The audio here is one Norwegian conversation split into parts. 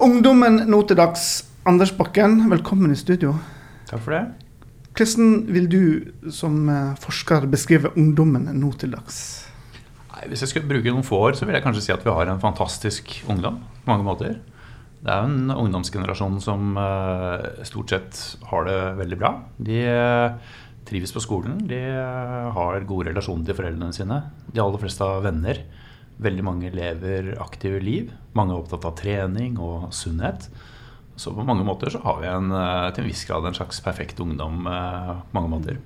Ungdommen nå til dags. Anders Bakken, velkommen i studio. Takk for det. Hvordan vil du som eh, forsker beskrive ungdommen nå til dags? Hvis jeg skulle bruke noen få år, så vil jeg kanskje si at vi har en fantastisk ungdom på mange måter. Det er jo en ungdomsgenerasjon som eh, stort sett har det veldig bra. De eh, trives på skolen, de har gode relasjoner til foreldrene sine. De aller fleste har venner. Veldig mange lever aktive liv. Mange er opptatt av trening og sunnhet. Så på mange måter så har vi en, eh, til en viss grad en slags perfekt ungdom eh, på mange måter.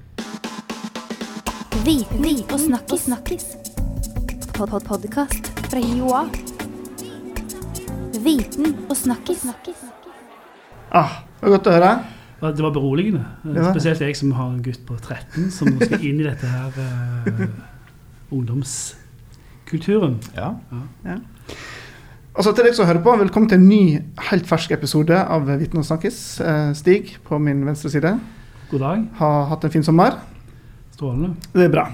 Viten og snakkis. snakkis. Pod -pod Podkast fra Joa. Viten og snakkis. Ah, det var godt å høre. Det var beroligende. Det var det. Spesielt jeg som har en gutt på 13 som nå skal inn i dette her eh, ungdomskulturen. Ja. Altså Til deg som hører på, velkommen til en ny, helt fersk episode av Vitne og snakkis. Eh, Stig på min venstre side God dag. har hatt en fin sommer. Strålende. Det er bra.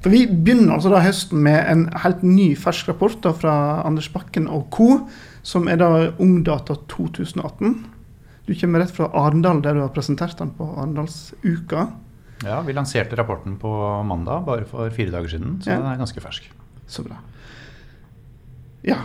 For Vi begynner altså da høsten med en helt ny, fersk rapport da fra Anders Bakken og co., som er da Ungdata 2018. Du kommer rett fra Arendal, der du har presentert den på Arendalsuka. Ja, Vi lanserte rapporten på mandag, bare for fire dager siden, så Ja. den er ganske fersk. Så bra. Ja.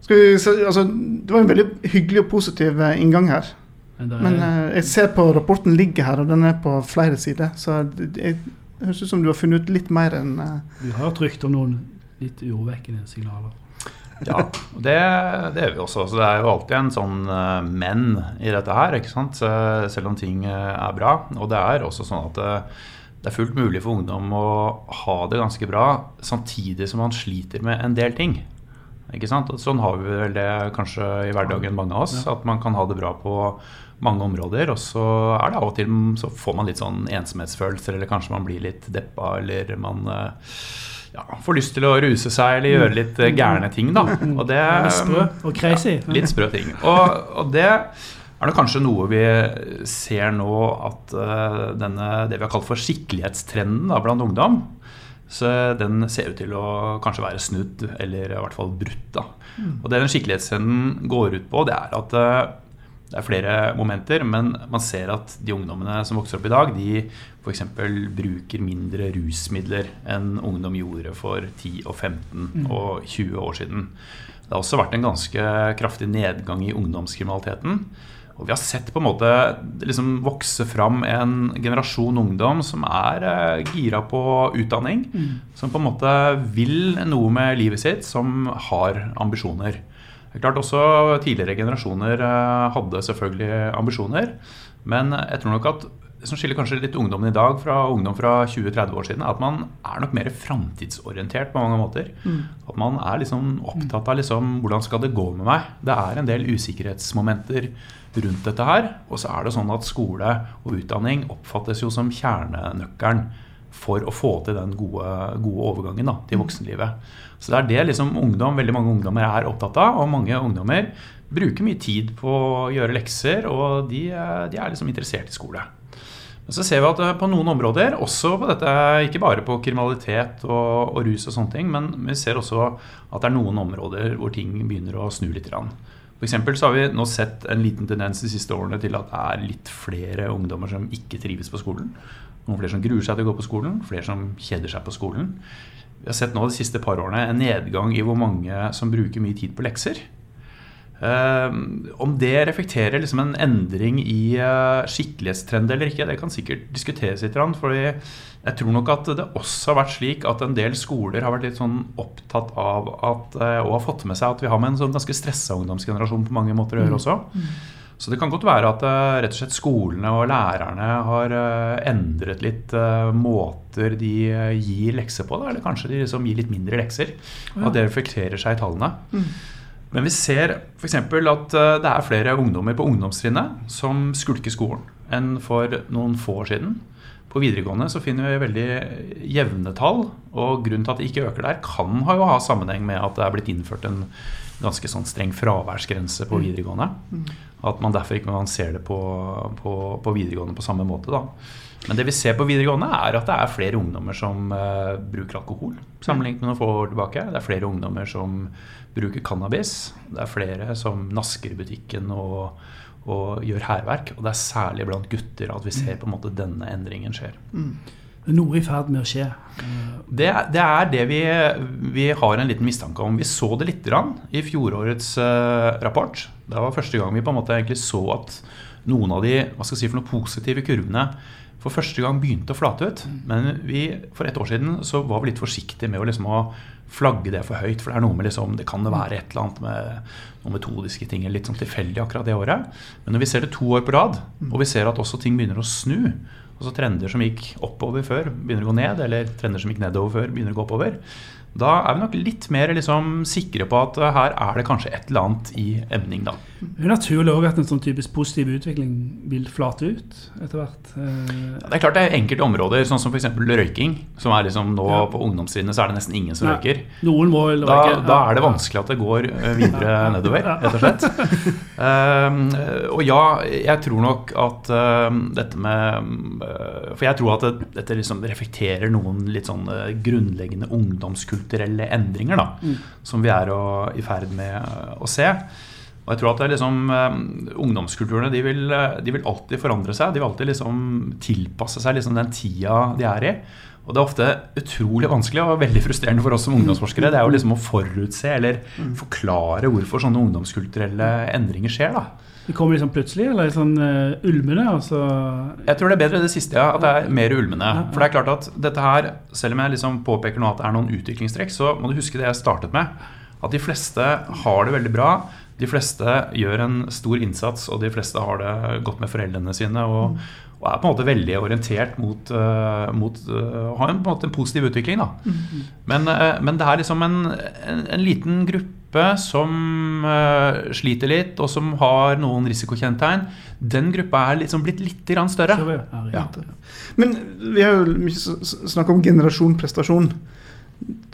Skal vi, se, altså, det var en veldig hyggelig og positiv eh, inngang her. Men er, Men eh, jeg ser på rapporten ligger her, og den er på flere sider. Så det, høres ut som du har funnet ut litt mer enn uh, vi har hørt rykter om noen litt urovekkende signaler. Ja, og det, det er vi også. Så det er jo alltid en sånn uh, men i dette her, ikke sant? Selv om ting eh, er bra. Og det er også sånn at det, er fullt mulig for ungdom å ha det ganske bra samtidig som man sliter med en del ting. Ikke sant? Sånn har vi vel det kanskje i hverdagen, mange av oss. At man kan ha det bra på mange områder. Og så er det av og til så får man litt sånn ensomhetsfølelser, eller kanskje man blir litt deppa, eller man eh, ja, får lyst til å ruse seg eller gjøre litt eh, gærne ting, da. Og det sprø og crazy. Ja, litt sprø ting. Og, og det er det kanskje noe vi ser nå at eh, denne, det vi har kalt for skikkelighetstrenden da, blant ungdom, så den ser ut til å kanskje være snudd, eller i hvert fall brutt. da. Og det den skikkelighetstrenden går ut på, det er at eh, det er flere momenter, men man ser at de ungdommene som vokser opp i dag, de f.eks. bruker mindre rusmidler enn ungdom gjorde for 10 og 15 og 20 år siden. Det har også vært en ganske kraftig nedgang i ungdomskriminaliteten. Og vi har sett på en måte liksom vokse fram en generasjon ungdom som er eh, gira på utdanning. Som på en måte vil noe med livet sitt, som har ambisjoner. Det er klart også Tidligere generasjoner eh, hadde selvfølgelig ambisjoner. Men jeg tror nok at det som skiller kanskje litt ungdommen i dag fra ungdom fra 20-30 år siden, er at man er nok mer framtidsorientert på mange måter. At man er liksom opptatt av liksom, hvordan skal det gå med meg. Det er en del usikkerhetsmomenter rundt dette her. Og så er det sånn at skole og utdanning oppfattes jo som kjernenøkkelen for å få til den gode, gode overgangen da, til voksenlivet. Så det er det liksom ungdom, veldig mange ungdommer er opptatt av. Og mange ungdommer bruker mye tid på å gjøre lekser, og de, de er liksom interessert i skole. Men så ser vi at eh, på noen områder, også på dette, ikke bare på kriminalitet og, og rus og sånne ting, men vi ser også at det er noen områder hvor ting begynner å snu litt. grann. For så har vi nå sett en liten tendens de siste årene til at det er litt flere ungdommer som ikke trives på skolen. Noen flere som gruer seg til å gå på skolen, flere som kjeder seg på skolen. Vi har sett nå de siste par årene en nedgang i hvor mange som bruker mye tid på lekser. Eh, om det reflekterer liksom en endring i uh, skikkelighetstrend eller ikke, det kan sikkert diskuteres litt. fordi jeg tror nok at det også har vært slik at en del skoler har vært litt sånn opptatt av at, eh, og har fått med seg at vi har med en sånn ganske stressa ungdomsgenerasjon på mange måter å gjøre også. Så det kan godt være at eh, rett og slett skolene og lærerne har eh, endret litt eh, måter de eh, gir lekser på. Da, eller kanskje de liksom gir litt mindre lekser. Og at det reflekterer seg i tallene. Men vi ser f.eks. at eh, det er flere ungdommer på ungdomstrinnet som skulker skolen enn for noen få år siden. På videregående så finner vi veldig jevne tall, og grunnen til at det ikke øker der, kan ha jo ha sammenheng med at det er blitt innført en ganske sånn streng fraværsgrense på videregående. At man derfor ikke man ser det på, på, på videregående på samme måte. da. Men det vi ser på videregående, er at det er flere ungdommer som uh, bruker alkohol. Sammenlignet med noen få år tilbake. Det er flere ungdommer som bruker cannabis. Det er flere som nasker i butikken og, og gjør hærverk. Og det er særlig blant gutter at vi ser på en måte denne endringen skjer. Er noe i ferd med å skje. Det, det er det vi, vi har en liten mistanke om. Vi så det litt grann i fjorårets uh, rapport. Det var første gang vi på en måte egentlig så at noen av de hva skal jeg si, for noen positive kurvene for første gang begynte å flate ut. Men vi, for et år siden så var vi litt forsiktige med å, liksom, å flagge det for høyt. For det er noe med liksom, det kan være et eller annet med noen metodiske ting eller litt sånn tilfeldig akkurat det året. Men når vi ser det to år på rad, og vi ser at også ting begynner å snu, altså trender som gikk oppover før, begynner å gå ned, eller trender som gikk nedover før, begynner å gå oppover, da er vi nok litt mer liksom, sikre på at uh, her er det kanskje et eller annet i emning. da. Det er naturlig òg at en sånn typisk positiv utvikling vil flate ut etter hvert. Eh, Ja, det er klart det er enkelte områder, sånn som f.eks. røyking. som er liksom Nå Ja. på ungdomstrinnet så er det nesten ingen som Nei. røyker. Noen må røyke. Da, da er det vanskelig at det går eh, videre nedover, rett og slett. Um, og ja, jeg tror nok at um, dette med uh, For jeg tror at det, dette liksom reflekterer noen litt sånn grunnleggende grunnleggende ungdomskulturelle endringer da, som vi er å, i ferd med å se. Og jeg tror at det er liksom, um, Ungdomskulturene de vil, uh, de vil alltid forandre seg. De vil alltid liksom tilpasse seg liksom den tida de er i. Og det er ofte utrolig vanskelig og veldig frustrerende for oss som ungdomsforskere. Det er jo liksom å forutse eller forklare hvorfor sånne ungdomskulturelle endringer skjer. da. Det kommer liksom plutselig, eller sånn uh, ulmende. Altså. Jeg tror det er bedre det siste, ja, at det er mer ulmende. For det er klart at dette her, selv om jeg liksom påpeker nå at det er noen utviklingstrekk, så må du huske det jeg startet med. At de fleste har det veldig bra. De fleste gjør en stor innsats, og de fleste har det godt med foreldrene sine. og og er på en måte veldig orientert mot, uh, mot Har å ha en, på en, måte en positiv utvikling. Da. Men, uh, men det er liksom en, en, en liten gruppe som sliter litt, og som har noen risikokjennetegn. Den gruppa er liksom blitt litt grann større. Ja, ja. Men vi har jo mye snakk om generasjon prestasjon.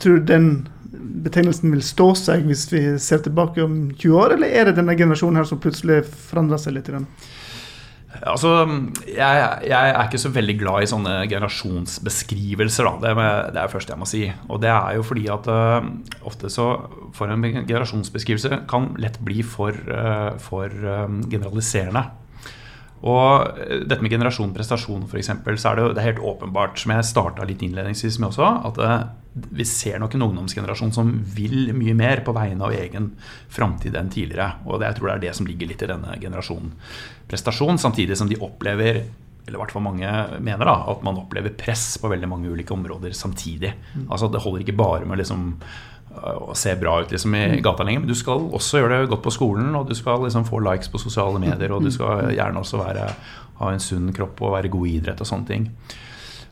Tror du den betegnelsen vil stå seg hvis vi ser tilbake om 20 år, eller er det denne generasjonen her som plutselig forandrer seg litt? Grann? Altså, jeg, jeg, er ikke så veldig glad i sånne generasjonsbeskrivelser. Da. Det, det er det første jeg må si. Og det er jo fordi at uh, ofte så for en generasjonsbeskrivelse kan lett bli for, uh, for um, generaliserende. Og dette med generasjon prestasjon f.eks., så er det, jo, det er helt åpenbart, som jeg starta litt innledningsvis med også, at uh, vi ser nok en ungdomsgenerasjon som vil mye mer på vegne av egen framtid enn tidligere. Og det, jeg tror det er det som ligger litt i denne generasjonen prestasjon, samtidig som de opplever eller i hvert fall mange mener da, at man opplever press på veldig mange ulike områder samtidig. Altså Det holder ikke bare med liksom å se bra ut liksom i gata lenger, men du skal også gjøre det godt på skolen, og du skal liksom få likes på sosiale medier, og du skal gjerne også være, ha en sunn kropp og være god i idrett og sånne ting.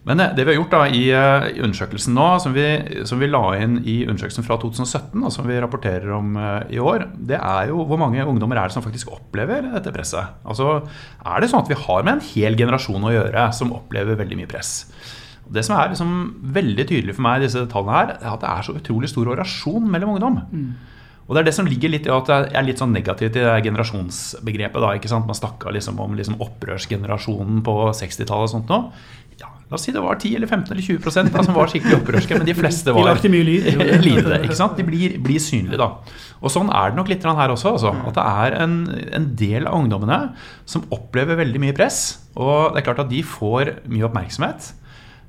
Men det vi har gjort da i, i undersøkelsen nå, som vi, som vi, la inn i undersøkelsen fra 2017, og som vi rapporterer om uh, i år, det er jo hvor mange ungdommer er det som faktisk opplever dette presset. Altså, Er det sånn at vi har med en hel generasjon å gjøre som opplever veldig mye press? Det som er liksom veldig tydelig for meg i disse tallene her, er at det er så utrolig stor orasjon mellom ungdom. Mm. Og det er det som ligger litt i at jeg er litt sånn negativ til det generasjonsbegrepet. da, ikke sant? Man snakka liksom om liksom opprørsgenerasjonen på 60-tallet og sånt nå. Ja, la oss si det var 10 eller 15 eller 20 da, som var skikkelig opprørske, men de fleste var De lagde mye lyd. lite. ikke sant? De blir, blir synlige, da. Og sånn er det nok litt her også. Altså, at det er en, en, del av ungdommene som opplever veldig mye press. Og det er klart at de får mye oppmerksomhet.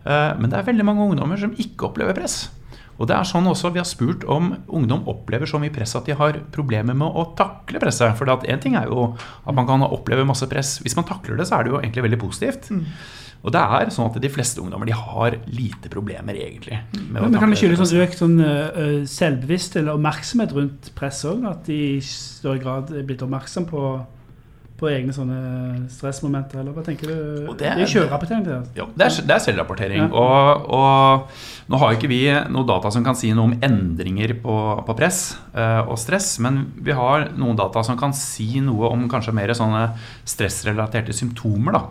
Men det er veldig mange ungdommer som ikke opplever press. Og det er sånn også Vi har spurt om ungdom opplever så mye press at de har problemer med å takle presset. For en ting er jo at man kan oppleve masse press. Hvis man takler det, så er det jo egentlig veldig positivt. Mm. Og det er sånn at de fleste ungdommer de har lite problemer, egentlig. Men, men kan det skyldes sånn økt sånn, uh, selvbevisst eller oppmerksomhet rundt press òg? At de i større grad er blitt oppmerksom på på egne sånne stressmomenter, eller hva tenker du? Det er, det er kjørerapportering, det? Jo, det er, det er selvrapportering. Ja. Og, og, nå har ikke vi noe data som kan si noe om endringer på, på press uh, og stress, men vi har noen data som kan si noe om kanskje mer sånne stressrelaterte symptomer. da.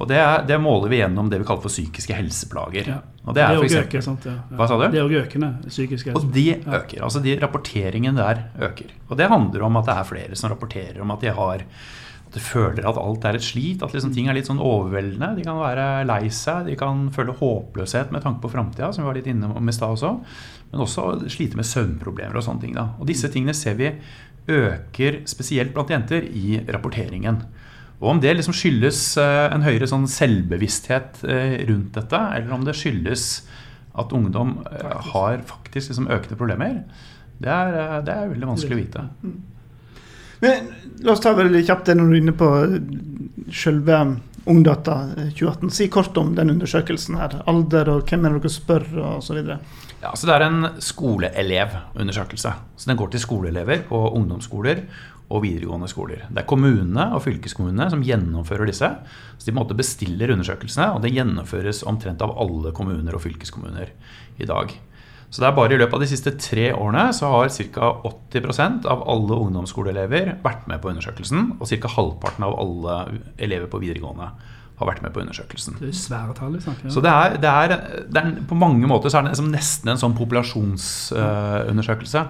Og det, er, det måler vi gjennom det vi kaller for psykiske helseplager. Ja. Og det er øker, sant? Ja. Ja. Hva sa du? Det er òg økende, psykiske helseplager. Og de øker. altså de Rapporteringen der øker. Og det handler om at det er flere som rapporterer om at de har at de føler at alt er et slit, at liksom ting er litt sånn overveldende. De kan være lei seg, de kan føle håpløshet med tanke på framtida, som vi var litt inne om i stad også. Men også slite med søvnproblemer og sånne ting. da. Og disse tingene ser vi øker spesielt blant jenter i rapporteringen. Og om det liksom skyldes eh, en høyere sånn selvbevissthet eh, rundt dette, eller om det skyldes at ungdom eh, har faktisk liksom økende problemer, det er, det er veldig vanskelig å vite. Men La oss ta veldig kjapt det når du er inne på selve Ungdata 2018. Si kort om den undersøkelsen her. Alder og hvem er det dere spør osv. Ja, så Det er en skoleelevundersøkelse. Så Den går til skoleelever på ungdomsskoler og videregående skoler. Det er kommunene og fylkeskommunene som gjennomfører disse. Så De på en måte bestiller undersøkelsene, og det gjennomføres omtrent av alle kommuner og fylkeskommuner i dag. Så det er bare i løpet av de siste tre årene så har ca. 80% av alle ungdomsskoleelever vært med på undersøkelsen, og ca. halvparten av alle elever på videregående har vært med på undersøkelsen. Det er svære tall. om. Så det er, det er, det er På mange måter så er det liksom nesten en sånn populasjonsundersøkelse.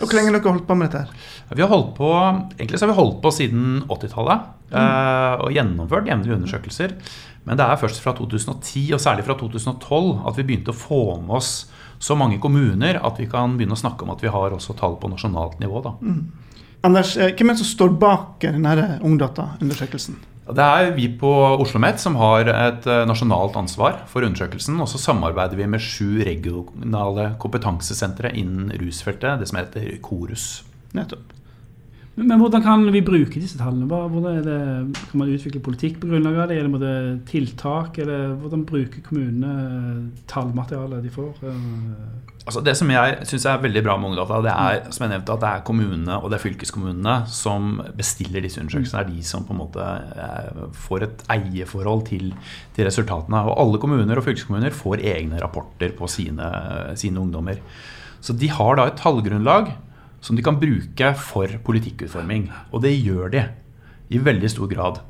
Og Hvor lenge har dere holdt på med dette? her? Vi har holdt på, egentlig så har vi holdt på siden 80-tallet Uh, og gjennomført jevnlige undersøkelser. Men det er først fra 2010, og særlig fra 2012, at vi begynte å få med oss så mange kommuner at vi kan begynne å snakke om at vi har også tall på nasjonalt nivå. Da. Anders, eh, hvem er det som står bak denne Ungdata-undersøkelsen? Det er vi på Oslo OsloMet som har et eh, nasjonalt ansvar for undersøkelsen. Og så samarbeider vi med sju regionale kompetansesentre innen rusfeltet, det som heter KORUS. Nettopp. Men, hvordan kan vi bruke disse tallene? Hvordan det, kan man utvikle politikk på grunnlag av det? Er det tiltak? Eller hvordan bruker kommunene tallmaterialet de får? Eh, Altså det som jeg syns er veldig bra med Ungdata, det er som jeg nevnte, at det er kommunene og det er fylkeskommunene som bestiller disse undersøkelsene. Det er de som på en måte eh, får et eierforhold til, til resultatene. Og alle kommuner og fylkeskommuner får egne rapporter på sine, sine ungdommer. Så de har da et tallgrunnlag som de kan bruke for politikkutforming. Og det gjør de i veldig stor grad.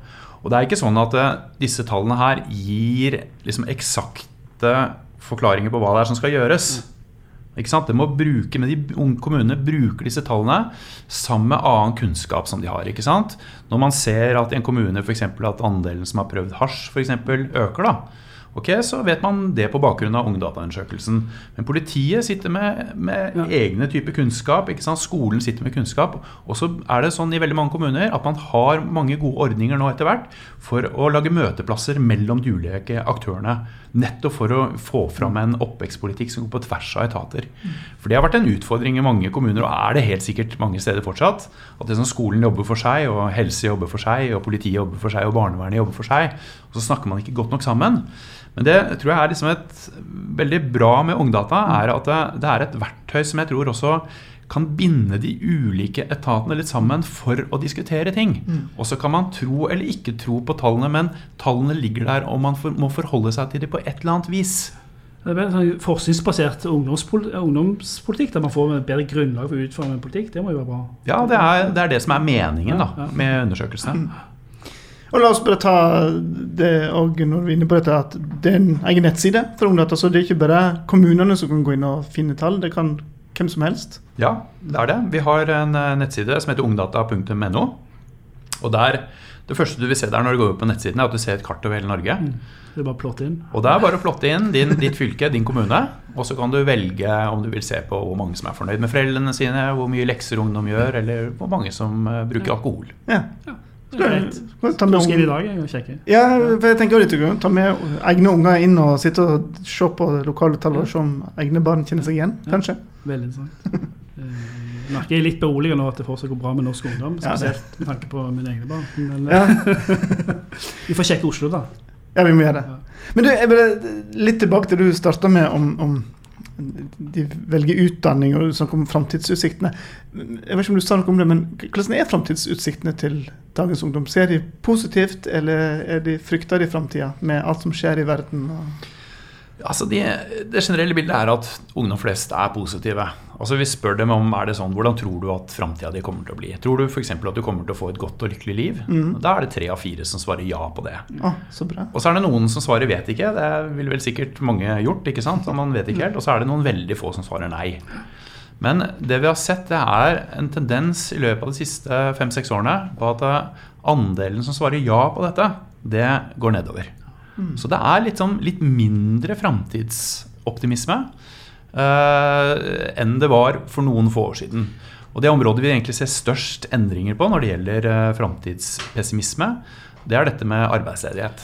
Og det er ikke sånn at eh, disse tallene her gir liksom eksakte forklaringer på hva det er som skal gjøres. Ikke sant? Det må bruke, men de unge kommunene bruker disse tallene sammen med annen kunnskap som de har. ikke sant? Når man ser at i en kommune for eksempel, at andelen som har prøvd hasj, for eksempel, øker, da, ok, så vet man det på bakgrunn av Ungdataundersøkelsen. Men politiet sitter med, med Ja. egne typer kunnskap. Skolen sitter med kunnskap. Og så er det sånn i veldig mange kommuner at man har mange gode ordninger nå etter hvert for å lage møteplasser mellom de ulike aktørene. Nettopp for å få fram en oppvekstpolitikk som går på tvers av etater. For det har vært en utfordring i mange kommuner, og er det helt sikkert mange steder fortsatt. At det som skolen jobber for seg, og helse jobber for seg, og politiet jobber for seg, og barnevernet jobber for seg. Og så snakker man ikke godt nok sammen. Men det tror jeg er liksom et veldig bra med Ungdata, er at det, det er et verktøy som jeg tror også kan binde de ulike etatene litt sammen for å diskutere ting. Og så kan man tro eller ikke tro på tallene, men tallene ligger der, og man for, må forholde seg til dem på et eller annet vis. Det er en sånn forskningsbasert ungdomspolitikk, der man får et bedre grunnlag for å utforme en politikk. Det må jo være bra. Ja, det er det, er det som er meningen da, Ja, ja. med undersøkelsene. Og La oss bare ta det og når vi er inne på dette, at det er en egen nettside for Ungdata. Så det er ikke bare kommunene som kan gå inn og finne tall, det kan hvem som helst. Ja, det er det. Vi har en eh, nettside som heter ungdata.no. Og der, Det første du vil se der når du går på nettsiden, er at du ser et kart over hele Norge. Det er bare å plotte inn. Og det er bare å plotte inn din, ditt fylke, din kommune. Og så kan du velge om du vil se på hvor mange som er fornøyd med foreldrene sine, hvor mye lekser ungdom gjør, eller hvor mange som eh, bruker alkohol. Ja. Det greit. Ta med i dag jeg. Ja, for jeg tenker litt Ta med egne unger inn og sitte og se på lokale tall og se om egne barn kjenner seg igjen, Ja. kanskje. Veldig interessant. Eh, merker jeg litt beroliget nå at det fortsatt går bra med norsk ungdom. Spesielt med tanke på mine egne barn. Men Ja. eh, vi får sjekke Oslo, da. Ja, vi må gjøre det. Men du, jeg vil litt tilbake til det du starta med om, om de velger utdanning og snakker om framtidsutsiktene. Jeg vet ikke om du sa noe om det, men hvordan er framtidsutsiktene til dagens ungdom? Ser de positivt, eller er de frykter de framtida med alt som skjer i verden? Og Altså de, det generelle bildet er at ungdom flest er positive. Altså Vi spør dem om er det sånn, hvordan tror du at framtida di kommer til å bli. Tror du f.eks. at du kommer til å få et godt og lykkelig liv? Da er det tre av fire som svarer ja på det. Ah, så bra. Og så er det noen som svarer vet ikke. Det ville vel sikkert mange gjort. ikke sant? Og man vet ikke helt. Og så er det noen veldig få som svarer nei. Men det vi har sett, det er en tendens i løpet av de siste fem-seks årene på at eh, andelen som svarer ja på dette, det går nedover. Så det er litt, sånn, litt mindre framtidsoptimisme uh, enn det var for noen få år siden. Og det området vi egentlig ser størst endringer på når det gjelder uh, framtidspessimisme, det er dette med arbeidsledighet.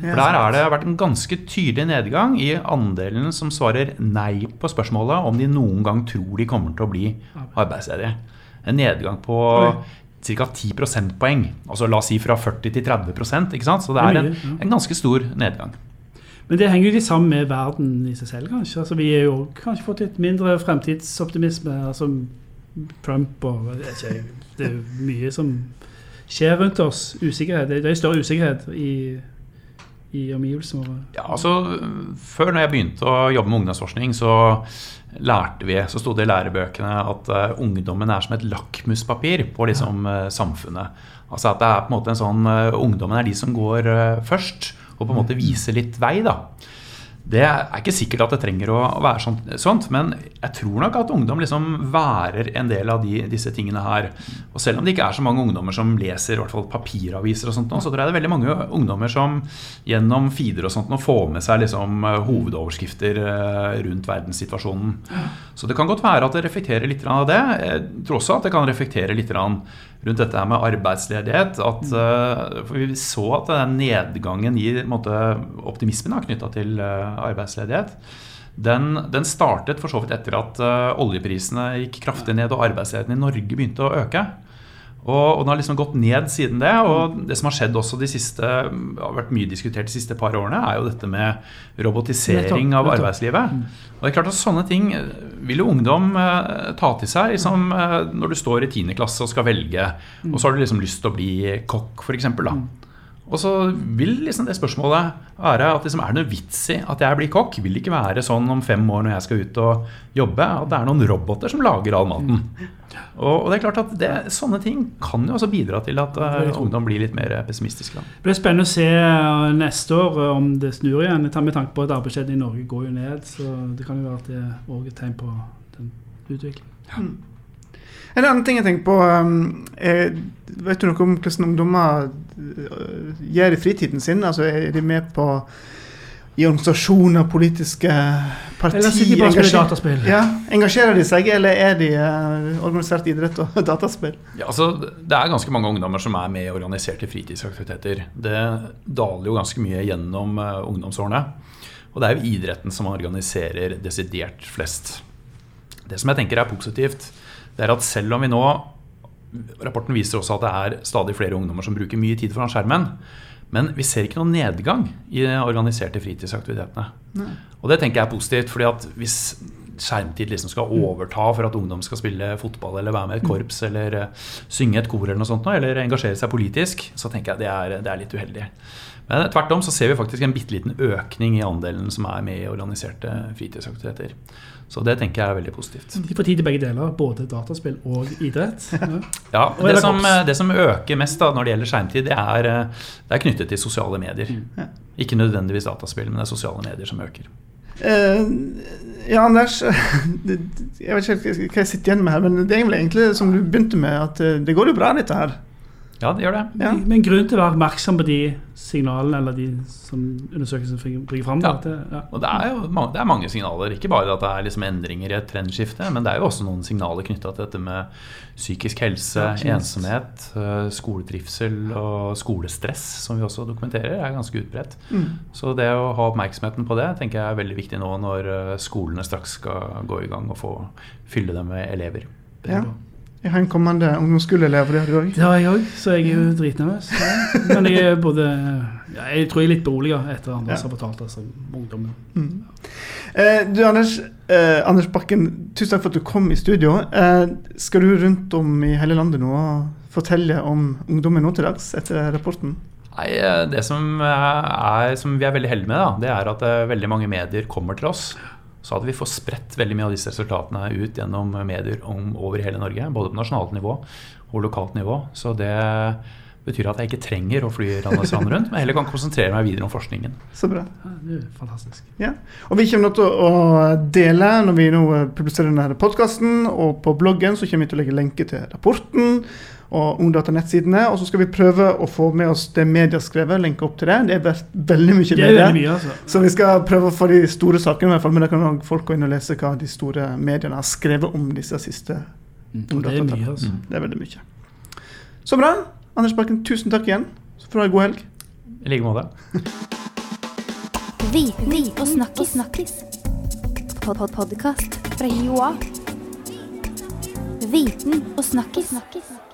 For der har det vært en ganske tydelig nedgang i andelen som svarer nei på spørsmålet om de noen gang tror de kommer til å bli arbeidsledige. En nedgang på ca. 10 prosentpoeng. Altså la oss si fra 40 til 30 ikke sant? Så det er en, en ganske stor nedgang. Men det henger jo litt sammen med verden i seg selv, kanskje. Altså, vi har jo kanskje fått litt mindre fremtidsoptimisme. Altså Trump og ikke, Det er mye som skjer rundt oss. Usikkerhet. Det er større usikkerhet i, i omgivelsene våre. Ja, altså, Før når jeg begynte å jobbe med ungdomsforskning, så lærte vi, så sto det i lærebøkene at uh, ungdommen er som et lakmuspapir på liksom, uh, samfunnet. Altså at det er på en måte en sånn, uh, Ungdommen er de som går først og på en måte viser litt vei. da. Det er ikke sikkert at det trenger å være sånt, men jeg tror nok at ungdom liksom værer en del av de, disse tingene her. Og selv om det ikke er så mange ungdommer som leser i hvert fall papiraviser, og sånt, så tror jeg det er veldig mange ungdommer som gjennom feeder og sånt nå får med seg liksom eh, hovedoverskrifter eh, rundt verdenssituasjonen. Så det kan godt være at det reflekterer litt av det. Jeg tror også at det kan reflektere litt rundt dette her med arbeidsledighet. At, eh, for vi så at den nedgangen i måte, optimismen knytta til eh, arbeidsledighet, den, den startet for så vidt etter at eh, oljeprisene gikk kraftig ned og arbeidsledigheten i Norge begynte å øke. Og, og den har liksom gått ned siden det. Og det som har skjedd også de siste har vært mye diskutert de siste par årene, er jo dette med robotisering av arbeidslivet. Og det er klart at Sånne ting vil jo ungdom eh, ta til seg liksom, eh, når du står i 10. klasse og skal velge. Og så har du liksom lyst til å bli kokk, f.eks. Og så vil liksom det spørsmålet være at liksom, er det noe vits i at jeg blir kokk? Vil det ikke være sånn om fem år når jeg skal ut og jobbe, at det er noen roboter som lager all maten? Og, og det er klart at det, Sånne ting kan jo også bidra til at uh, ungdom blir litt mer pessimistiske. Da. Det blir spennende å se eh, neste år eh, om det snur igjen. Jeg tar Med tanke på at arbeidsledigheten i Norge går jo ned, så det kan jo være at det er et tegn på den utviklingen. En annen ting jeg tenker på um, er, Vet du noe om hvordan ungdommer uh, gjør i fritiden sin? Altså, Er de med på i organisasjoner, politiske partier? Eller sitter de bare og spiller dataspill? Ja, Engasjerer de seg, eller er de uh, organisert i idrett og dataspill? Ja, altså, det er ganske mange ungdommer som er med i organiserte fritidsaktiviteter. Det daler jo ganske mye gjennom eh, ungdomsårene. Og det er jo idretten som organiserer desidert flest. Det som jeg tenker er positivt, det er at selv om vi nå Rapporten viser også at det er stadig flere ungdommer som bruker mye tid foran skjermen. Men vi ser ikke noen nedgang i de organiserte fritidsaktivitetene. Og det tenker jeg er positivt, fordi at hvis skjermtid liksom skal overta for at ungdom skal spille fotball eller være med i et korps eller eh, synge et kor eller noe sånt, eller engasjere seg politisk, så tenker jeg det er, det er litt uheldig. Men tvert om så ser vi faktisk en bitte liten økning i andelen som er med i organiserte fritidsaktiviteter. Så det tenker jeg er veldig positivt. De får tid til begge deler, både dataspill og idrett. Ja. Ja, Og det som, det som øker mest da når det gjelder skjermtid, det er, eh, det er knyttet til sosiale medier. Ikke nødvendigvis dataspill, men det er sosiale medier som øker. Uh, ja, Anders. Jeg vet ikke hva jeg sitter igjen med her, men det er egentlig som du begynte med, at eh, det går jo bra, dette her. Ja, det gjør det. Ja. Men grunn til å være oppmerksom på de signalene eller de som undersøkelsen bringer fram. Ja. det- ja. Og det er jo mange, det er mange signaler. Ikke bare at det er liksom endringer i et trendskifte, men det er jo også noen signaler knytta til dette med psykisk helse, Ja, ensomhet, eh, skoletrivsel og skolestress, som vi også dokumenterer, er ganske utbredt. Mm. Så det å ha oppmerksomheten på det tenker jeg er veldig viktig nå når eh, skolene straks skal gå i gang og få fylle dem med elever. Ja. Jeg har en kommende ungdomsskoleelev, det har du òg. Det har jeg òg, så jeg er jo dritnervøs. Men jeg er både ja, Jeg tror jeg er litt beroliga etter andre Ja. har fortalt altså, om ungdommen. Mm. Eh, du, Anders, eh, Anders Bakken, tusen takk for at du kom i studio. Eh, skal du rundt om i hele landet nå og fortelle om ungdommen nå til dags etter rapporten? Nei, eh, Det som, er, som vi er veldig heldige med, da, det er at eh, veldig mange medier kommer til oss. Så hadde vi fått spredt veldig mye av disse resultatene ut gjennom medier om, over hele Norge. Både på nasjonalt nivå og lokalt nivå. Så det betyr at jeg ikke trenger å fly land og strand rundt, men heller kan konsentrere meg videre om forskningen. Så bra. Ja, det er fantastisk. Ja. Og vi kommer til å dele når vi nå eh, publiserer denne podkasten, og på bloggen så kommer vi til å legge lenke til rapporten og Ungdata-nettsidene. Og så skal vi prøve å få med oss det media har skrevet, lenke opp til det. Det er veldig mye Det media. veldig mye, altså. Så vi skal prøve å få de store sakene, i hvert fall, men da kan også folk gå inn og lese hva de store mediene har skrevet om disse siste. Mm, Det er mye, altså. Det er veldig mye. Så bra. Anders Bakken, tusen takk igjen. Så får du ha en god helg. I like måte. Viten og snakkis. snakkis. Pod -pod Podkast fra Joa. Viten og snakkis. snakkis.